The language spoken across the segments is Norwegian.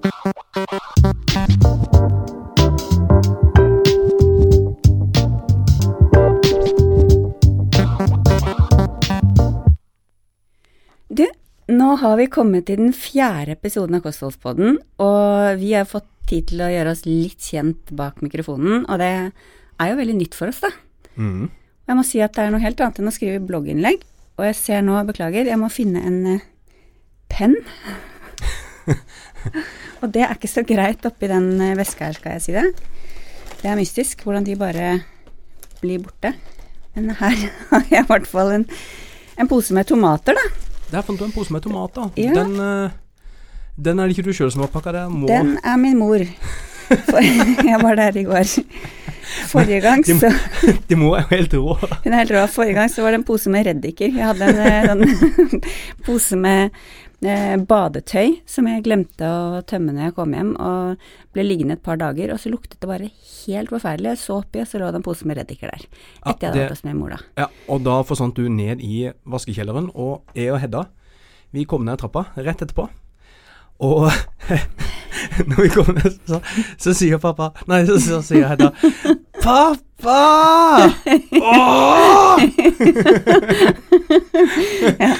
Du, nå har vi kommet til den fjerde episoden av Kostholdspodden, og vi har fått tid til å gjøre oss litt kjent bak mikrofonen, og det er jo veldig nytt for oss, da. Mm. Jeg må si at det er noe helt annet enn å skrive blogginnlegg, og jeg ser nå, beklager, jeg må finne en eh, penn. og det er ikke så greit oppi den eh, veska her, skal jeg si det. Det er mystisk hvordan de bare blir borte. Men her har jeg i hvert fall en, en pose med tomater, da. Der fant du en pose med tomater. Ja. Den, eh, den er det ikke du sjøl som har pakka, det er mor. Den er min mor. For, jeg var der i går. Forrige gang så De må er jo helt rå. Hun er helt rå. Forrige gang så var det en pose med reddiker. Jeg hadde en eh, sånn pose med eh, badetøy som jeg glemte å tømme når jeg kom hjem, og ble liggende et par dager, og så luktet det bare helt forferdelig. Jeg så oppi, og så lå det en pose med reddiker der. Ja, Etter jeg hadde det- vært hos min mor, da. Ja, og da forsvant du ned i vaskekjelleren, og jeg og Hedda, vi kom ned trappa rett etterpå. Og når vi kommer ned, så, så sier pappa Nei, så, så sier Hedda Pappa! Åh! Ja,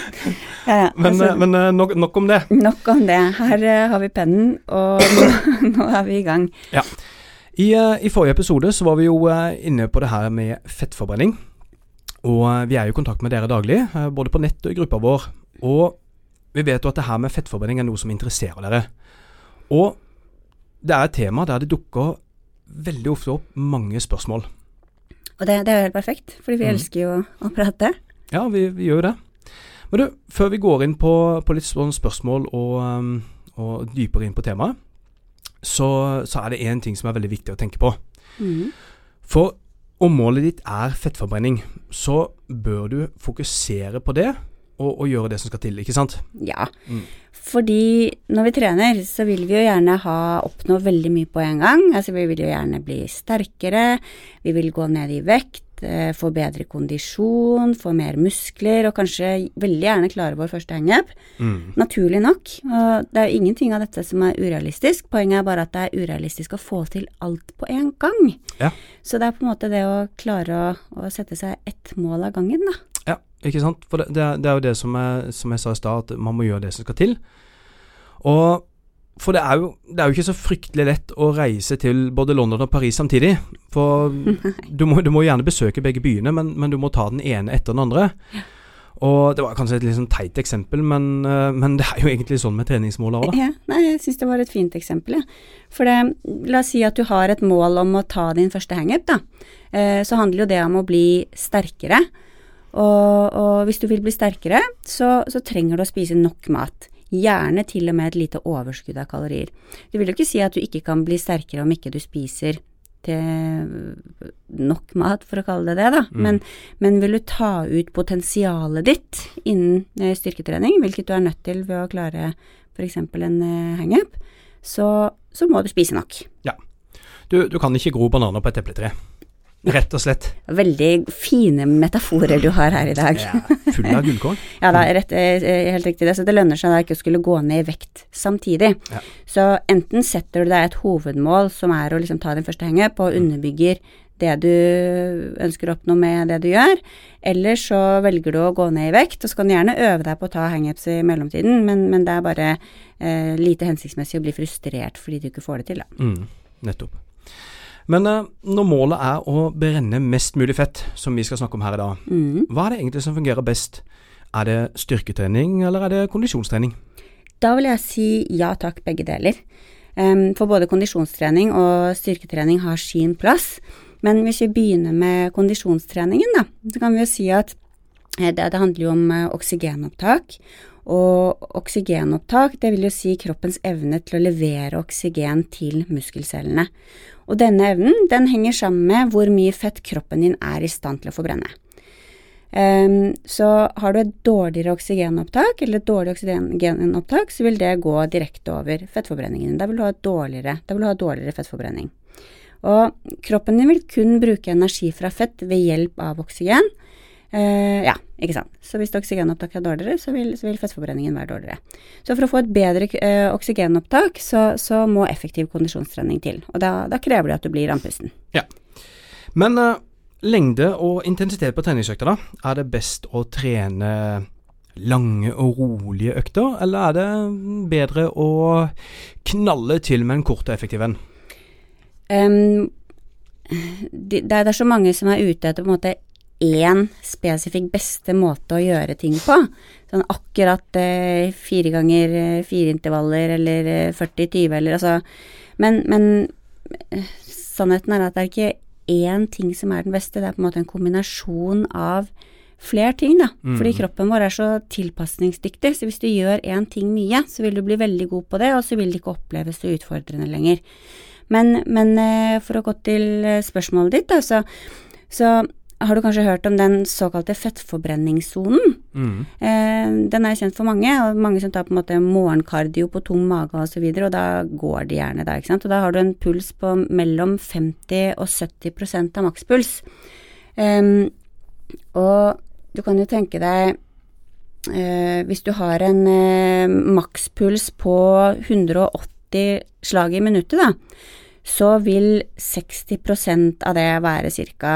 ja, Men, altså, men eh, nok, nok om det. nok om det. Her uh, har vi pennen, og nå, nå er vi i gang. I, uh, I forrige episode så var vi jo uh, inne på det her med fettforbrenning. Og vi er jo i kontakt med dere daglig, både på nett og i gruppa vår. Og vi vet jo at det her med fettforbrenning er noe som interesserer dere. Og det er et tema der det dukker veldig ofte opp mange spørsmål. Og det, det er jo helt perfekt, fordi vi mm. elsker jo å prate. Ja, vi, vi gjør jo det. Men du, før vi går inn på, på litt sånn spørsmål og, um, og dypere inn på temaet, så, så er det én ting som er veldig viktig å tenke på. Mm. For om målet ditt er fettforbrenning, så bør du fokusere på det og, og gjøre det som skal til, ikke sant? Ja. Mm. Fordi når vi trener, så vil vi jo gjerne ha oppnå veldig mye på en gang. Altså vi vil jo gjerne bli sterkere, vi vil gå ned i vekt, eh, få bedre kondisjon, få mer muskler og kanskje veldig gjerne klare vår første hangup. Mm. Naturlig nok. Og det er jo ingenting av dette som er urealistisk. Poenget er bare at det er urealistisk å få til alt på en gang. Ja. Så det er på en måte det å klare å, å sette seg ett mål av gangen, da. Ja, ikke sant? For det, det, er, jo det som jeg, som jeg sa i stad, at man må gjøre det som skal til. Og for det er, jo, det er jo ikke så fryktelig lett å reise til både London og Paris samtidig. For du må, du må gjerne besøke begge byene, men, men du må ta den ene etter den andre. Og det var kanskje et litt sånn teit eksempel, men, eh, men det er jo egentlig sånn med treningsmåler òg, da. Ja, nei, jeg syns det var et fint eksempel, jeg. For det, la oss si at du har et mål om å ta din første hangup, da. Eh, så handler jo det om å bli sterkere. Og, og hvis du vil bli sterkere, så, så trenger du å spise nok mat. Gjerne til og med et lite overskudd av kalorier. Det vil jo ikke si at du ikke kan bli sterkere om ikke du spiser til nok mat, for å kalle det det, da. Mm. Men, men vil du ta ut potensialet ditt innen eh, styrketrening, hvilket du er nødt til ved å klare f.eks. en eh, hangup, så, så må du spise nok. Du, du kan ikke gro bananer på et epletre. Rett og slett. Veldig fine metaforer du har her i dag. Ja, full av gullkorn. Ja da, rett, eh, helt riktig det. Så det lønner seg da ikke å skulle gå ned i vekt samtidig. Ja. Så enten setter du deg et hovedmål som er å liksom ta din første hengep og underbygger det du ønsker å oppnå med det du gjør, eller så velger du å gå ned i vekt, og så kan du gjerne øve deg på å ta hangups i mellomtiden, men, men det er bare eh, lite hensiktsmessig å bli frustrert fordi du ikke får det til, da. Mm, nettopp. Men eh, når målet er å brenne mest mulig fett, som vi skal snakke om her i dag, Mm. hva er det egentlig som fungerer best? Er det styrketrening, eller er det kondisjonstrening? Da vil jeg si ja takk, begge deler. Um, for både kondisjonstrening og styrketrening har sin plass. Men hvis vi begynner med kondisjonstreningen, da, så kan vi jo si at eh, det, det handler jo om eh, oksygenopptak. Og oksygenopptak, det vil jo si kroppens evne til å levere oksygen til muskelcellene. Og denne evnen, den henger sammen med hvor mye fett kroppen din er i stand til å forbrenne. Um, så har du et dårligere oksygenopptak, eller et dårlig oksygenopptak, så vil det gå direkte over fettforbrenningen. Da vil du ha, dårligere, vil du ha dårligere fettforbrenning. Og kroppen din vil kun bruke energi fra fett ved hjelp av oksygen. Eh, ja, ikke sant. Så hvis oksygenopptaket er dårligere, så vil, så vil, fettforbrenningen være dårligere. Så for å få et bedre eh, oksygenopptak, så, så, må effektiv kondisjonstrening til. Og da, da, krever det at du blir andpusten. Ja. Men uh, lengde og intensitet på treningsøkta, da? Er det best å trene lange og rolige økter, eller er det bedre å knalle til med en kort og effektiv en? Um, det, det, er så mange som er ute etter på en måte én spesifikk beste måte å gjøre ting på. Sånn akkurat eh, fire ganger eh, fire intervaller eller 40-20 eh, eller altså Men, men eh, sannheten er at det er ikke én ting som er den beste, det er på en måte en kombinasjon av flere ting, da. Mm. Fordi kroppen vår er så tilpasningsdyktig, så hvis du gjør én ting mye, så vil du bli veldig god på det, og så vil det ikke oppleves så utfordrende lenger. Men, men for å gå til spørsmålet ditt, da, så, så har du kanskje hørt om den såkalte fettforbrenningssonen? Mm. Eh, den er kjent for mange, og mange som tar på en måte morgenkardio på tung mage osv., og, så videre, og da går de gjerne der, ikke sant. Og da har du en puls på mellom 50 og 70% av makspuls. Eh, og du kan jo tenke deg eh, Hvis du har en eh, makspuls på 180 slag i minuttet, da, så vil 60% av det være ca.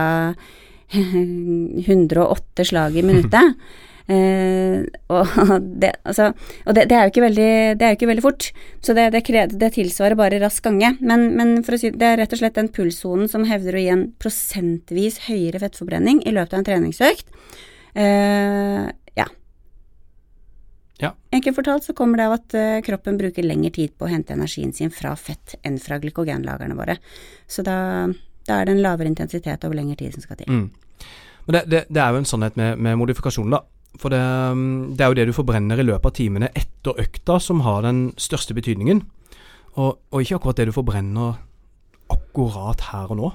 108 slag i minuttet. Uh, og det, altså, og det, det, er veldig, det er jo ikke veldig fort, så det, det, tilsvarer bare rask gange. Men, men, si, det er rett og slett den pulssonen som hevder å gi en prosentvis høyere fettforbrenning i løpet av en treningsøkt. Uh, ja. ja. Enkelt fortalt så kommer det av at uh, kroppen bruker lengre tid på å hente energien sin fra fett enn fra glykogenlagrene våre. Så da da er det en lavere intensitet over lengre tid som skal til. Mm. Men det, det, det, er jo en sannhet med, med modifikasjon, da. For det, det, er jo det du forbrenner i løpet av timene etter økta som har den største betydningen. Og, og ikke akkurat det du forbrenner akkurat her og nå.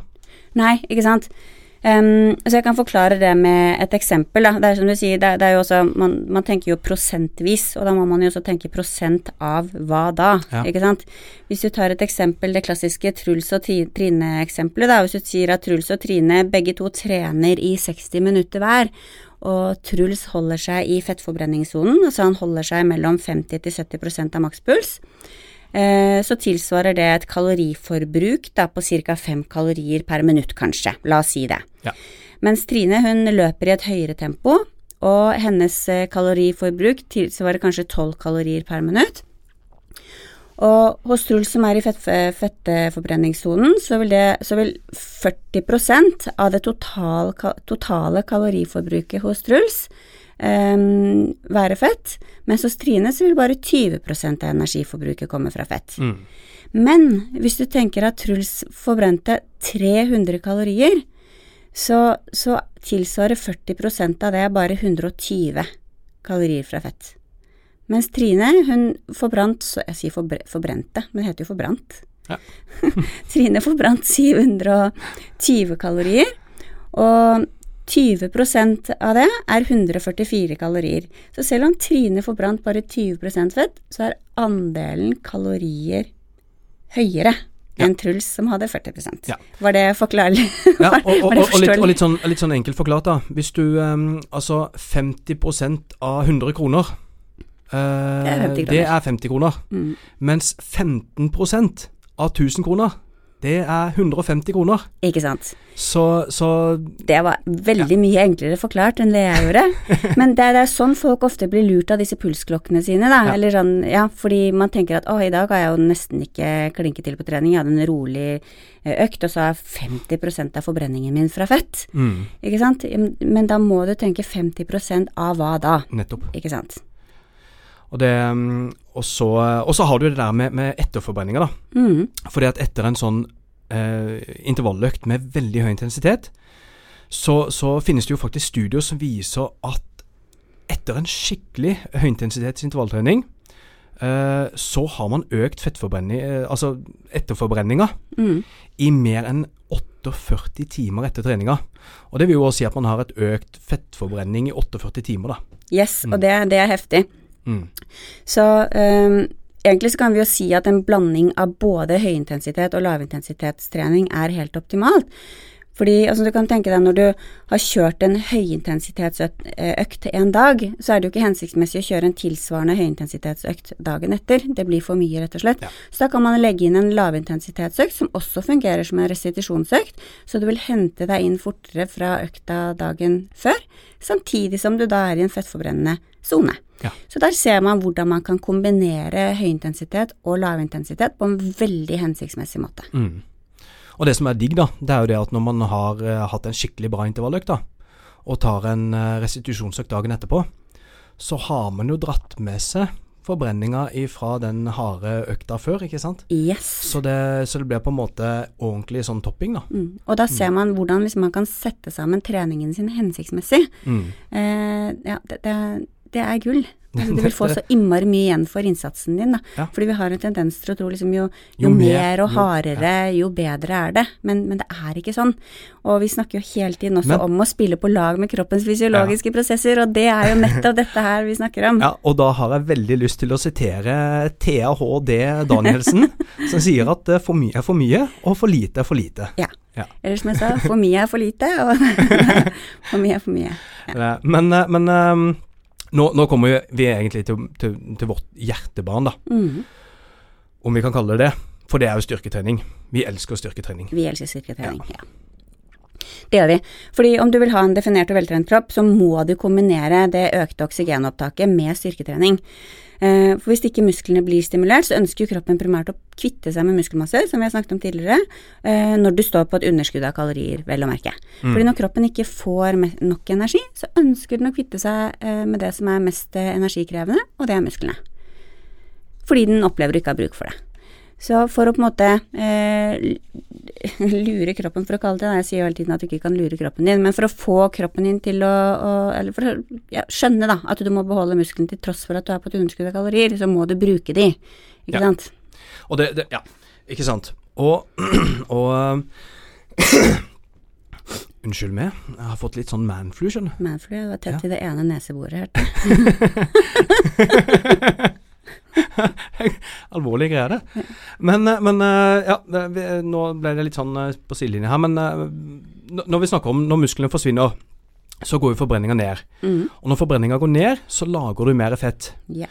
Nei, ikke sant. Um, så jeg kan forklare det med et eksempel. Da. Det er som du sier, det, det er jo også, man, man, tenker jo prosentvis, og da må man jo også tenke prosent av hva da, ja. ikke sant. Hvis du tar et eksempel, det klassiske Truls og Trine-eksempelet, da. Hvis du sier at Truls og Trine begge to trener i 60 minutter hver, og Truls holder seg i fettforbrenningssonen, altså han holder seg mellom 50 til 70% av makspuls. Eh, så tilsvarer det et kaloriforbruk da, på ca. fem kalorier per minutt, kanskje. La oss si det. Ja. Mens Trine hun løper i et høyere tempo, og hennes eh, kaloriforbruk tilsvarer kanskje tolv kalorier per minutt. Og hos Truls som er i fett, fettforbrenningssonen, så vil, det, så vil 40% av det totale, totale kaloriforbruket hos Truls um, være fett, mens hos Trine så vil bare 20% av energiforbruket komme fra fett. Mm. Men hvis du tenker at Truls forbrente 300 kalorier, så, så tilsvarer 40% av det bare 120 kalorier fra fett. Mens Trine, hun forbrant Jeg sier forbre, forbrente, men det heter jo forbrant. Ja. Trine forbrant 720 kalorier. Og 20% av det er 144 kalorier. Så selv om Trine får brant bare 20% fett, så er andelen kalorier høyere ja. enn Truls som hadde 40 ja. Var det forklarlig? Ja, og, og, og, og, litt, litt, sånn, litt, sånn, enkelt forklart, da. Hvis du um, Altså 50% av 100 kroner uh, det, er det, er 50 kroner. Mm. Mens 15% av 1000 kroner det er 150 kroner. Ikke sant. Så, så Det var veldig ja. mye enklere forklart enn det jeg gjorde. Men det er, det er, sånn folk ofte blir lurt av disse pulsklokkene sine, da. Ja. Eller sånn, ja, fordi man tenker at å, i dag har jeg jo nesten ikke klinket til på trening, jeg hadde en rolig eh, økt, og så er 50% av forbrenningen min fra fett. Mm. Ikke sant. Men da må du tenke 50% av hva da? Nettopp. Ikke sant. Og, det, mm, og, så, og så har du det der med, med etterforbrenninger, da. Mm. Fordi at etter en sånn eh, intervalløkt med veldig høy intensitet, så, så, finnes det jo faktisk studier som viser at etter en skikkelig høyintensitets intervalltrening, eh, så har man økt fettforbrenning, eh, altså etterforbrenninga, mm. i mer enn 48 timer etter treninga. Og det vil jo også si at man har et økt fettforbrenning i 48 timer, da. Yes, mm. og det, det er heftig. Mm. Så um, egentlig så kan vi jo si at en blanding av både høyintensitet og lavintensitetstrening er helt optimalt. Fordi altså, du kan tenke deg når du har kjørt en høyintensitetsøkt en dag, så er det jo ikke hensiktsmessig å kjøre en tilsvarende høyintensitetsøkt dagen etter. Det blir for mye, rett og slett. Ja. Så da kan man legge inn en lavintensitetsøkt som også fungerer som en restitusjonsøkt, så du vil hente deg inn fortere fra økta dagen før, samtidig som du da er i en fettforbrennende sone. Ja. Så der ser man hvordan man kan kombinere høyintensitet og lavintensitet på en veldig hensiktsmessig måte. Mm. Og det som er digg, da, det er jo det at når man har eh, hatt en skikkelig bra intervalløkt, da, og tar en uh, restitusjonsøkt dagen etterpå, så har man jo dratt med seg forbrenninga ifra den harde økta før, ikke sant? Yes. Så det, så det blir på en måte ordentlig sånn topping, da. Mm. Og da ser man hvordan liksom, man kan sette sammen treningen sin hensiktsmessig. Mm. Eh, ja, det, det, det er gull. Altså, du vil få så innmari mye igjen for innsatsen din, da. Ja. Fordi vi har en tendens til å tro liksom jo, jo, Jo mer, og og jo- hardere, jo bedre er det. Men, men det er ikke sånn. Og vi snakker jo hele tiden også Men- om å spille på lag med kroppens fysiologiske prosesser, og det er jo nettopp dette her vi snakker om. Ja, og da har jeg veldig lyst til å sitere THD Danielsen, som sier at eh, for mye er for mye, og for lite er for lite. Ja. Ja. Eller som jeg sa, for mye er for lite, og for mye er for mye. Eh, Men, eh, men nå, nå kommer vi egentlig til, til, til vårt hjertebarn, da, Mm. om vi kan kalle det det. For det er jo styrketrening. Vi elsker styrketrening. Vi elsker styrketrening, ja. Det gjør vi. Fordi om du vil ha en definert og veltrent kropp, så må du kombinere det økte oksygenopptaket med styrketrening. Eh, For hvis ikke musklene blir stimulert, så ønsker jo kroppen primært å kvitte seg med muskelmasse, som vi har snakket om tidligere, eh, når du står på et underskudd av kalorier, vel å merke. Fordi når kroppen ikke får nok energi, så ønsker den å kvitte seg eh, med det som er mest energikrevende, og det er musklene. Fordi den opplever å ikke ha bruk for det. Så for å på en måte eh, lure kroppen, for å kalle det det, jeg sier jo hele tiden at du ikke kan lure kroppen din, men for å få kroppen din til å, å Eller for å ja, skjønne da, at du må beholde musklene til tross for at du er på et underskudd av kalorier, så må du bruke de. Ikke Ja. sant? Og det, det Ja, ikke sant. Og, og Unnskyld meg, jeg har fått litt sånn manflu, skjønner du. Manflu jeg var tett Ja. i det ene neseboret her. Alvorlige greier, det. Men, eh, men eh, ja, vi, nå ble det litt sånn eh, på sidelinja her. Men eh, når vi snakker om når musklene forsvinner, så går jo forbrenninga ned. Mm. Og når forbrenninga går ned, så lager du mer fett. Ja.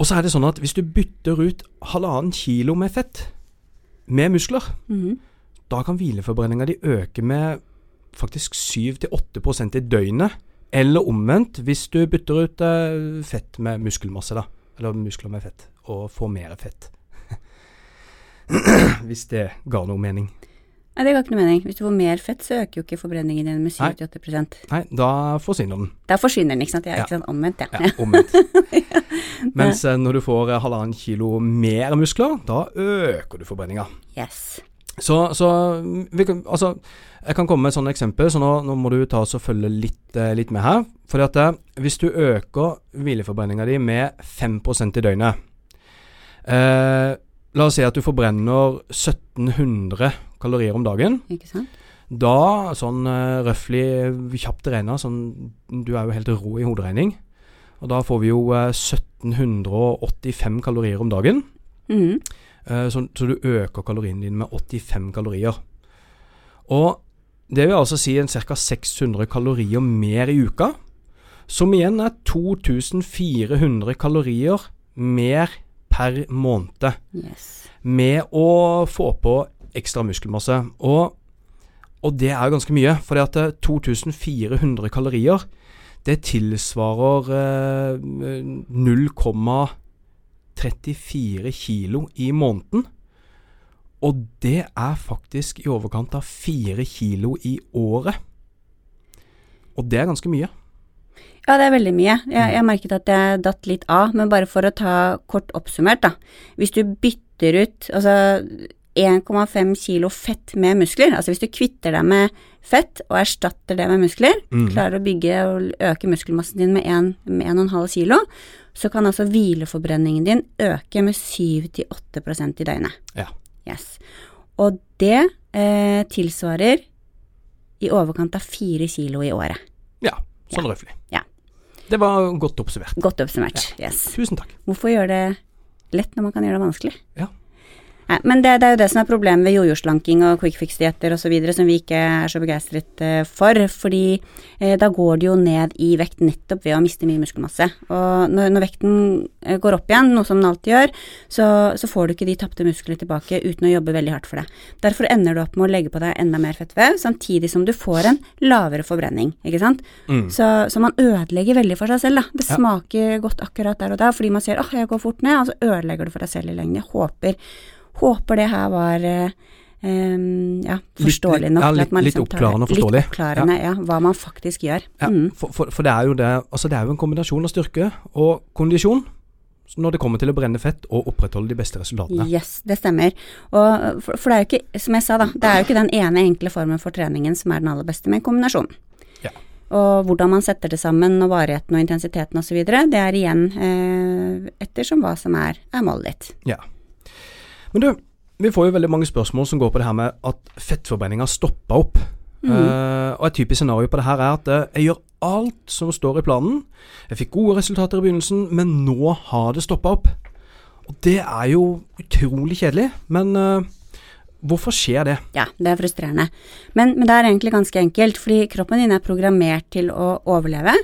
Og så er det sånn at hvis du bytter ut halvannen kilo med fett med muskler, mm. da kan hvileforbrenninga di øke med faktisk 7-8% i døgnet. Eller omvendt, hvis du bytter ut eh, fett med muskelmasse, da. Eller muskler med fett, og får mer fett. hvis det ga noe mening. Nei, det ga ikke noe mening. Hvis du får mer fett, så øker jo ikke forbrenningen din med 7-8 Nei, da forsvinner den. Da forsvinner den, ikke sant. Jeg er Ja. ikke sånn omvendt, ja. Ja, omvendt. Mens eh, når du får eh, halvannen kilo mer muskler, da øker du forbrenninga. Yes. Så, så vi kan, altså, jeg kan komme med et sånt eksempel, så nå, nå må du ta oss og følge litt, eh, litt med her. Fordi at eh, hvis du øker hvileforbrenninga di med 5% i døgnet eh, La oss si at du forbrenner 1700 kalorier om dagen. Ikke sant? Da, sånn uh, røftlig kjapt regna, sånn Du er jo helt rå i hoderegning. Og da får vi jo eh, 1785 kalorier om dagen. Mhm. Eh, Så, så du øker kaloriene dine med 85 kalorier. Og det vil altså si en ca. 600 kalorier mer i uka. Som igjen er 2400 kalorier mer per måned. Yes. Med å få på ekstra muskelmasse. Og, og det er jo ganske mye. For 2400 kalorier, det tilsvarer eh, 0,34 kilo i måneden. Og det er faktisk i overkant av 4 kilo i året. Og det er ganske mye. Ja, det er veldig mye. Jeg, jeg merket at jeg datt litt av, men bare for å ta kort oppsummert, da. Hvis du bytter ut altså 1,5 kilo fett med muskler, altså hvis du kvitter deg med fett og erstatter det med muskler, Mm. klarer å bygge og øke muskelmassen din med 1,5 kilo, så kan altså hvileforbrenningen din øke med 7-8% i døgnet. Ja. Yes. Og det eh, tilsvarer i overkant av 4 kilo i året. Ja, sånn røftlig. Ja. Det var godt oppsummert. Godt oppsummert. Yes. Tusen takk. Hvorfor gjøre det lett når man kan gjøre det vanskelig? Ja. Nei, men det, det, er jo det som er problemet ved jojo-slanking og quick fix-dietter osv., som vi ikke er så begeistret uh, for. Fordi eh, da går det jo ned i vekt nettopp ved å miste mye muskelmasse. Og når, når vekten uh, går opp igjen, noe som den alltid gjør, så, så får du ikke de tapte musklene tilbake uten å jobbe veldig hardt for det. Derfor ender du opp med å legge på deg enda mer fettvev, samtidig som du får en lavere forbrenning, ikke sant. Mm. Så, så, man ødelegger veldig for seg selv, da. Det ja. smaker godt akkurat der og da, fordi man ser åh, jeg går fort ned, og så ødelegger du for deg selv i lengden. Jeg håper Håper det her var Um, ja, forståelig nok. Ja, litt, liksom litt oppklarende og forståelig. Litt oppklarende, ja. ja. Hva man faktisk gjør. Ja, mm. for, for, for, det er jo det Altså det er jo en kombinasjon av styrke og kondisjon når det kommer til å brenne fett og opprettholde de beste resultatene. Yes, det stemmer. Og for, for, det er jo ikke, som jeg sa da, det er jo ikke den ene enkle formen for treningen som er den aller beste, men kombinasjonen. Ja. Og hvordan man setter det sammen, og varigheten og intensiteten osv., det er igjen eh, ettersom hva som er, er målet ditt. Ja. Men du, vi får jo veldig mange spørsmål som går på det her med at fettforbrenninga stoppa opp. Mm. Uh, og et typisk scenario på det her er at uh, jeg gjør alt som står i planen. Jeg fikk gode resultater i begynnelsen, men nå har det stoppa opp. Og det er jo utrolig kjedelig, men uh, hvorfor skjer det? Ja, det er frustrerende. Men, men, det er egentlig ganske enkelt, fordi kroppen din er programmert til å overleve.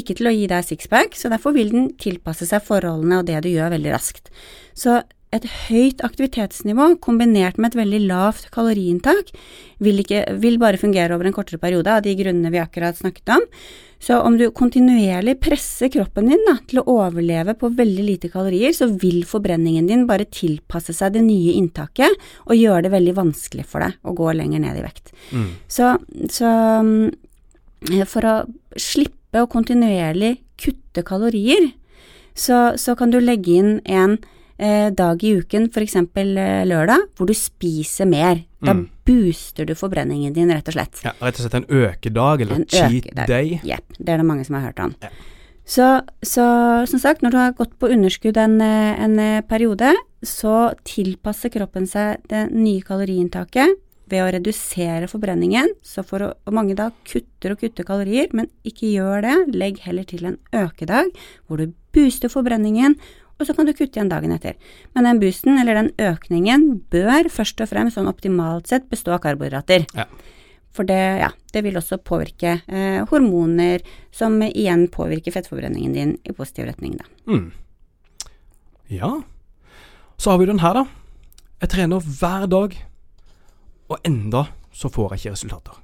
Ikke til å gi deg sixpack, så derfor vil den tilpasse seg forholdene og det du gjør, veldig raskt. Så et høyt aktivitetsnivå kombinert med et veldig lavt kaloriinntak vil, ikke, vil, bare fungere over en kortere periode av de grunnene vi akkurat snakket om. Så om du kontinuerlig presser kroppen din da, til å overleve på veldig lite kalorier, så vil forbrenningen din bare tilpasse seg det nye inntaket og gjøre det veldig vanskelig for deg å gå lenger ned i vekt. Mm. Så, så mm, for å slippe å kontinuerlig kutte kalorier, så, så kan du legge inn en eh, dag i uken, f.eks. Eh, lørdag, hvor du spiser mer. Da mm. booster du forbrenningen din, rett og slett. Ja, Rett og slett en økedag, eller en cheat økedag. day. Jepp, det er det mange som har hørt om. Ja. Så, så, som sagt, når du har gått på underskudd en, eh, en eh, periode, så tilpasser kroppen seg det nye kaloriinntaket ved å redusere forbrenningen. Så for å, og mange da kutter og kutter kalorier, men ikke gjør det. Legg heller til en økedag hvor du booster forbrenningen og så kan du kutte igjen dagen etter. Men den boosten, eller den økningen, bør først og fremst sånn optimalt sett bestå av karbohydrater. Ja. For det, ja, det vil også påvirke eh, hormoner, som igjen påvirker fettforbrenningen din i positiv retning, da. Mm. Ja. Så har vi den her, da. Jeg trener hver dag, og enda så får jeg ikke resultater.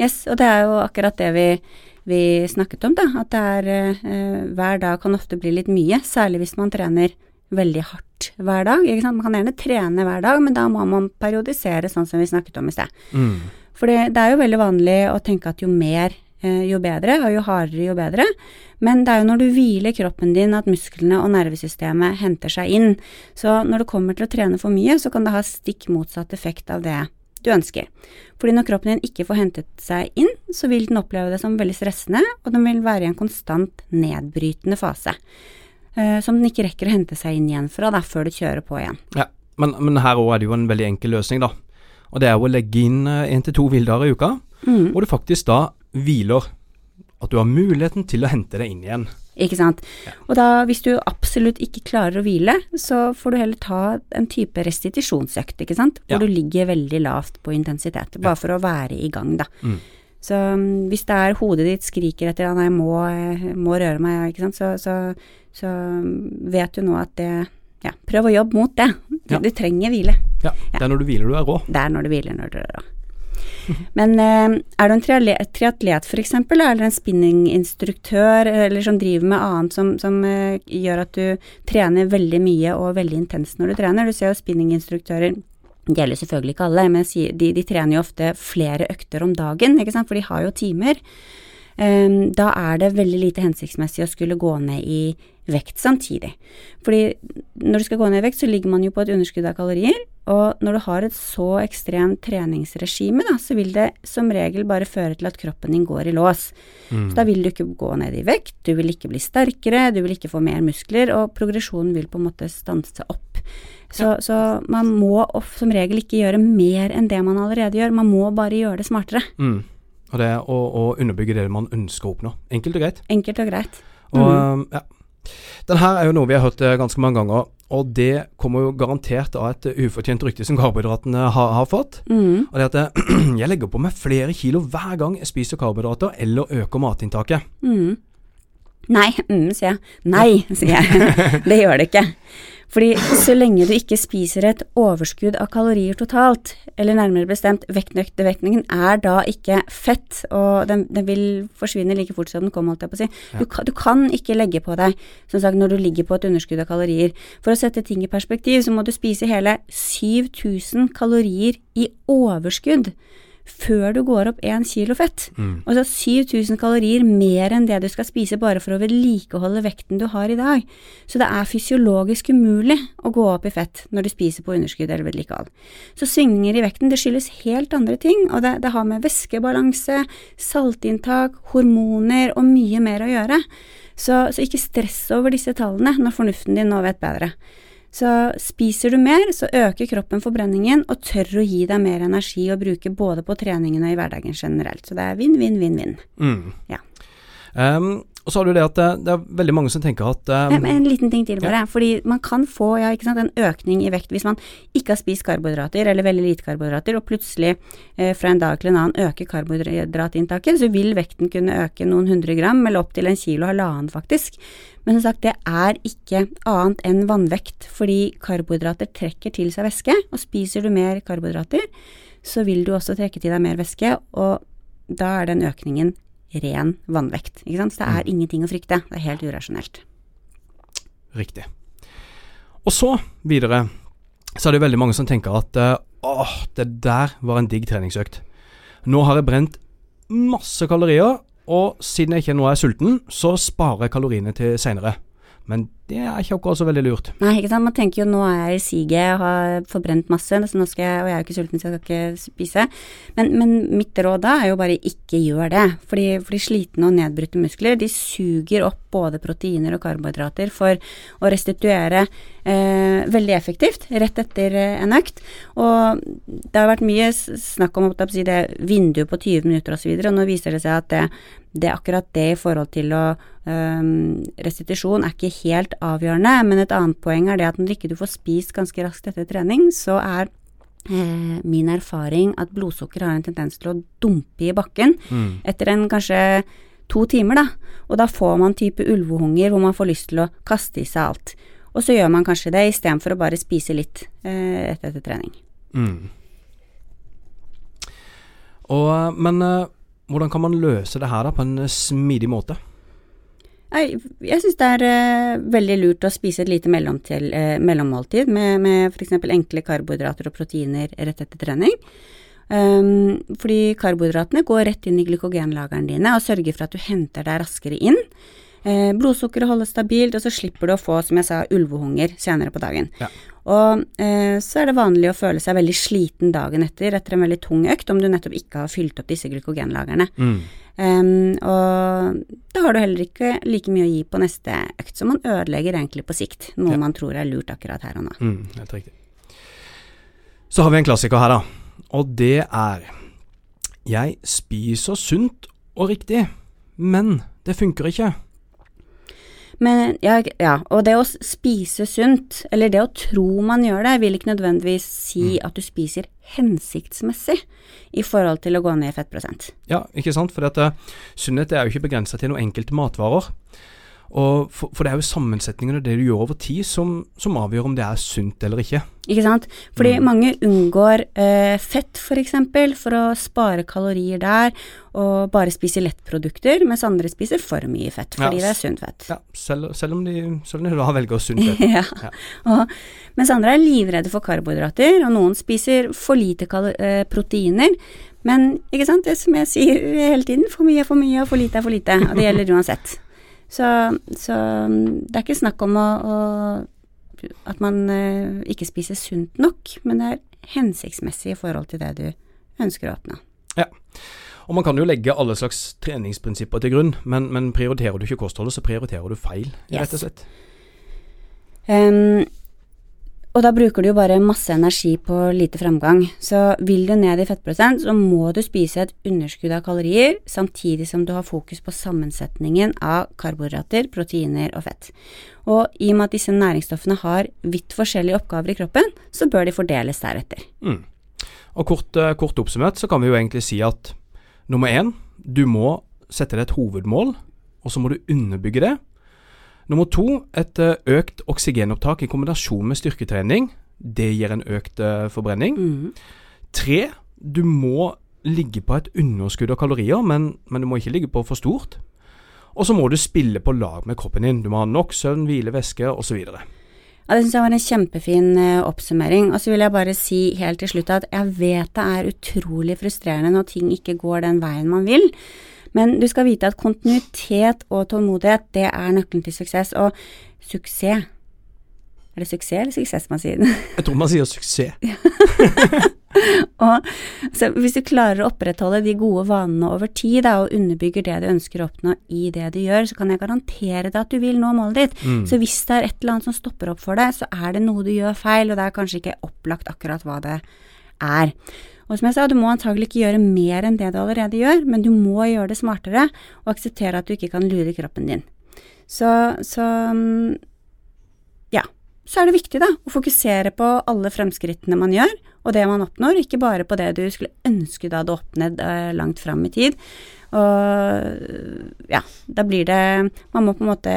Yes, og det er jo akkurat det vi vi snakket om, da. At det er eh, hver dag kan ofte bli litt mye, særlig hvis man trener veldig hardt hver dag. Ikke sant? Man kan gjerne trene hver dag, men da må man periodisere, sånn som vi snakket om i sted. Mm. For det er jo veldig vanlig å tenke at jo mer, eh, jo bedre, og jo hardere, jo bedre. Men det er jo når du hviler kroppen din at musklene og nervesystemet henter seg inn. Så når du kommer til å trene for mye, så kan det ha stikk motsatt effekt av det du ønsker. Fordi når kroppen din ikke får hentet seg inn, så vil den oppleve det som veldig stressende, og den vil være i en konstant nedbrytende fase. Uh, som den ikke rekker å hente seg inn igjen fra da, før du kjører på igjen. Ja, Men, men her òg er det jo en veldig enkel løsning, da. Og det er jo å legge inn én eh, til to hviledager i uka, mm. hvor du faktisk da hviler. At du har muligheten til å hente deg inn igjen. Ikke sant. Ja. Og da, hvis du absolutt ikke klarer å hvile, så får du heller ta en type restitusjonsøkt, ikke sant. Hvor ja. du ligger veldig lavt på intensitet. Bare ja. for å være i gang, da. Mm. Så um, hvis det er hodet ditt skriker etter at jeg må, må røre meg, ikke sant, så, så, så, vet du nå at det Ja, prøv å jobbe mot det. Du, du trenger hvile. Ja. Det er når du hviler du er rå. Det er når du hviler når du er rå. Men eh, er du en triatlet f.eks., eller en spinninginstruktør eller som driver med annet som, som uh, gjør at du trener veldig mye og veldig intenst når du trener. Du ser jo spinninginstruktører det gjelder selvfølgelig ikke alle, men de, de, trener jo ofte flere økter om dagen, for de har jo timer. Da er det veldig lite hensiktsmessig å skulle gå ned i vekt samtidig. Fordi når du skal gå ned i vekt, så ligger man jo på et underskudd av kalorier, og når du har et så ekstremt treningsregime, da, så vil det som regel bare føre til at kroppen din går i lås. Mm. Så da vil du ikke gå ned i vekt, du vil ikke bli sterkere, du vil ikke få mer muskler, og progresjonen vil på en måte stanse opp. Så, så man må som regel ikke gjøre mer enn det man allerede gjør, man må bare gjøre det smartere. Mm. Og det er å, å, underbygge det man ønsker å oppnå. Enkelt og greit. Enkelt og greit. Og, mm. ja. Den her er jo noe vi har hørt eh, ganske mange ganger, og det kommer jo garantert av et ufortjent rykte som karbohydratene har, har fått. Mm. Og det at jeg, jeg legger på meg flere kilo hver gang jeg spiser karbohydrater eller øker matinntaket. Mm. Nei, mm, sier jeg. Nei, sier jeg. Det gjør det ikke. Fordi så lenge du ikke spiser et overskudd av kalorier totalt, eller nærmere bestemt vektnøktevekningen er da ikke fett, og den, den, vil forsvinne like fort som den kom, holdt jeg på å si. Du, du kan ikke legge på deg, som sagt, når du ligger på et underskudd av kalorier. For å sette ting i perspektiv, så må du spise hele 7000 kalorier i overskudd før du går opp 1 kilo fett. Altså 7000 kalorier mer enn det du skal spise bare for å vedlikeholde vekten du har i dag. Så det er fysiologisk umulig å gå opp i fett når du spiser på underskudd eller vedlikehold. Så svingninger i vekten det skyldes helt andre ting, og det, det har med væskebalanse, saltinntak, hormoner og mye mer å gjøre. Så, så ikke stress over disse tallene når fornuften din nå vet bedre. Så spiser du mer, så øker kroppen forbrenningen og tør å gi deg mer energi å bruke både på treningen og i hverdagen generelt. Så det er vinn, vinn, vinn, vinn. Mm. Ja. Ehm, og så har du det at det, det er veldig mange som tenker at um, En liten ting til bare. Fordi man kan få ja, ikke sant, en økning i vekt hvis man ikke har spist karbohydrater, eller veldig lite karbohydrater, og plutselig eh, fra en dag til en annen øker karbohydratinntaket, så vil vekten kunne øke noen hundre gram, eller opp til en kilo halvannen faktisk. Men som sagt, det er ikke annet enn vannvekt, fordi karbohydrater trekker til seg væske, og spiser du mer karbohydrater, så vil du også trekke til deg mer væske, og da er den økningen ren vannvekt. Ikke sant? Så det er ingenting å frykte. Det er helt urasjonelt. Riktig. Og så, videre, så er det veldig mange som tenker at eh, åh, det der var en digg treningsøkt. Nå har jeg brent masse kalorier, og siden jeg ikke nå er sulten, så sparer jeg kaloriene til seinere. Men det er ikke akkurat så veldig lurt. Nei, ikke sant. Man tenker jo nå er jeg i siget, og har forbrent masse, så nå skal jeg, og jeg er jo ikke sulten, så jeg skal ikke spise. Men, men mitt råd da er jo bare ikke gjør det. Fordi, fordi slitne og nedbrutte muskler, de suger opp både proteiner og karbohydrater for å restituere eh, veldig effektivt rett etter eh, en økt. Og det har vært mye snakk om si, det vinduet på 20 minutter osv., og, så videre, og nå viser det seg at det, det akkurat det i forhold til å eh, Restitusjon er ikke helt avgjørende, men et annet poeng er det at når ikke du får spist ganske raskt etter trening, så er eh, min erfaring at blodsukker har en tendens til å dumpe i bakken etter en kanskje to timer, da. Og da får man type ulvehunger hvor man får lyst til å kaste i seg alt. Og så gjør man kanskje det istedenfor å bare spise litt eh, etter, etter trening. Mm. Og, men eh, hvordan kan man løse det her da på en smidig måte? Nei, jeg syns det er eh, veldig lurt å spise et lite mellomtil, eh, mellommåltid med, med f.eks. enkle karbohydrater og proteiner rett etter trening. Um, fordi karbohydratene går rett inn i glykogenlagrene dine og sørger for at du henter deg raskere inn. Eh, blodsukkeret holdes stabilt, og så slipper du å få, som jeg sa, ulvehunger senere på dagen. Ja. Og eh, så er det vanlig å føle seg veldig sliten dagen etter, etter en veldig tung økt, om du nettopp ikke har fylt opp disse glykogenlagrene. Mm. Um, og da har du heller ikke like mye å gi på neste økt, så man ødelegger egentlig på sikt, noe Ja. man tror er lurt akkurat her og nå. Mm, helt riktig. Så har vi en klassiker her, da. Og det er Jeg spiser sunt og riktig, men det funker ikke. Men ja, ja, og det å spise sunt, eller det å tro man gjør det, vil ikke nødvendigvis si at du spiser hensiktsmessig i forhold til å gå ned i fettprosent. Ja, ikke sant? For dette, sunnhet er jo ikke begrensa til noen enkelte matvarer. Og for, for det er jo sammensetningen og det du gjør over tid som, som avgjør om det er sunt eller ikke. Ikke sant? Fordi Mm. mange unngår eh, fett for eksempel, for å spare kalorier der, og bare spiser lettprodukter, mens andre spiser for mye fett, fordi Ja, det er sunt fett. Ja, selv, selv, om de, selv om de da velger sunt fett. ja. Ja. Og, mens andre er livredde for karbohydrater, og noen spiser for lite eh, proteiner. Men ikke sant, det som jeg sier hele tiden, for mye er for mye, og for lite er for lite. Og det gjelder uansett. Så, så mm, det er ikke snakk om å, å, at man eh, ikke spiser sunt nok, men det er hensiktsmessig i forhold til det du ønsker å oppnå. Og man kan jo legge alle slags treningsprinsipper til grunn, men, men prioriterer du ikke kostholdet, så prioriterer du feil, Yes. rett og slett. Em, Og da bruker du jo bare masse energi på lite fremgang. Så vil du ned i fettprosent, så må du spise et underskudd av kalorier, samtidig som du har fokus på sammensetningen av karbohydrater, proteiner og fett. Og i og med at disse næringsstoffene har vidt forskjellige oppgaver i kroppen, så bør de fordeles deretter. Mm. Og kort, eh, kort oppsummert så kan vi jo egentlig si at nummer én, du må sette deg et hovedmål, og så må du underbygge det. Nummer to, et eh, økt oksygenopptak i kombinasjon med styrketrening. Det gir en økt uh, forbrenning. Mm. Tre, du må ligge på et underskudd av kalorier, men, men du må ikke ligge på for stort. Og så må du spille på lag med kroppen din. Du må ha nok søvn, hvile, væske osv. Ja, det syns jeg var en kjempefin uh, oppsummering. Og så vil jeg bare si helt til slutt at jeg vet det er utrolig frustrerende når ting ikke går den veien man vil. Men du skal vite at kontinuitet og tålmodighet, det er nøkkelen til suksess. Og suksess Er det suksess eller suksess man sier? Jeg tror man sier suksess. og så Hvis du klarer å opprettholde de gode vanene over tid, da, og underbygger det du ønsker å oppnå i det du gjør, så kan jeg garantere deg at du vil nå målet ditt. Mm. Så hvis det er et eller annet som stopper opp for deg, så er det noe du gjør feil, og det er kanskje ikke opplagt akkurat hva det er. Og som jeg sa, du må antagelig ikke gjøre mer enn det du allerede gjør, men du må gjøre det smartere og akseptere at du ikke kan lure kroppen din. Så, så mm, ja. Så er det viktig da, å fokusere på alle fremskrittene man gjør, og det man oppnår, ikke bare på det du skulle ønske du hadde oppnådd eh, langt fram i tid. Og ja, da blir det Man må på en måte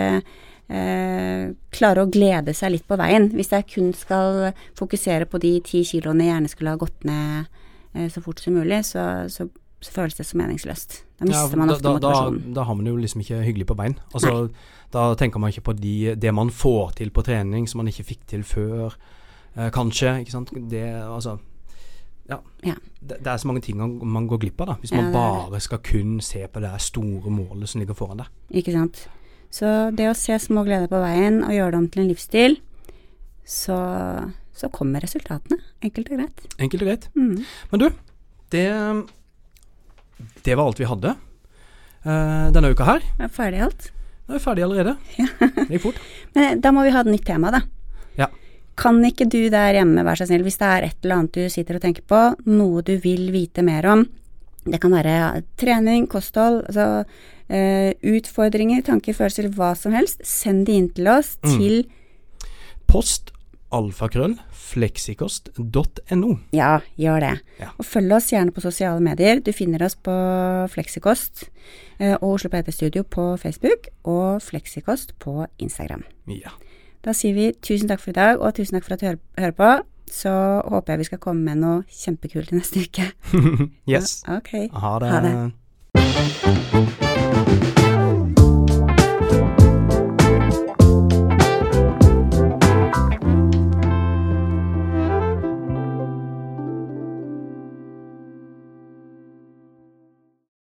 eh, klare å glede seg litt på veien. Hvis jeg kun skal fokusere på de ti kiloene jeg gjerne skulle ha gått ned så fort som mulig, så, så, så føles det så meningsløst. Da mister ja, man ofte da, motivasjonen. Da, da, har man jo liksom ikke hyggelig på bein. Altså, da tenker man ikke på de, det man får til på trening som man ikke fikk til før, eh, kanskje. Ikke sant. Det, altså ja. ja. Det, det, er så mange ting man går glipp av, da. Hvis ja, man bare skal kun se på det store målet som ligger foran deg. Ikke sant. Så det å se små gleder på veien og gjøre det om til en livsstil, så så kommer resultatene. Enkelt og greit. Enkelt og greit. Mm. Men du, det, det var alt vi hadde uh, denne uka her. Er ferdig alt? Nå er vi ferdig allerede. Ja. det gikk fort. Men eh, da må vi ha et nytt tema, da. Ja. Kan ikke du der hjemme, vær så snill, hvis det er et eller annet du sitter og tenker på, noe du vil vite mer om, det kan være ja, trening, kosthold, altså uh, utfordringer, tanker, følelser, hva som helst, send de inn til oss mm. til Post alfakrøll fleksikost.no. Ja, gjør det. Ja. Og følg oss gjerne på sosiale medier. Du finner oss på Fleksikost eh, og Oslo PT Studio på Facebook og Fleksikost på Instagram. Ja. Da sier vi tusen takk for i dag, og tusen takk for at du hører, på. Så håper jeg vi skal komme med noe kjempekult neste uke. yes. Ja, ok. Ha det. Ha det.